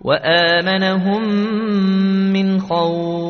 وآمنهم من خوف.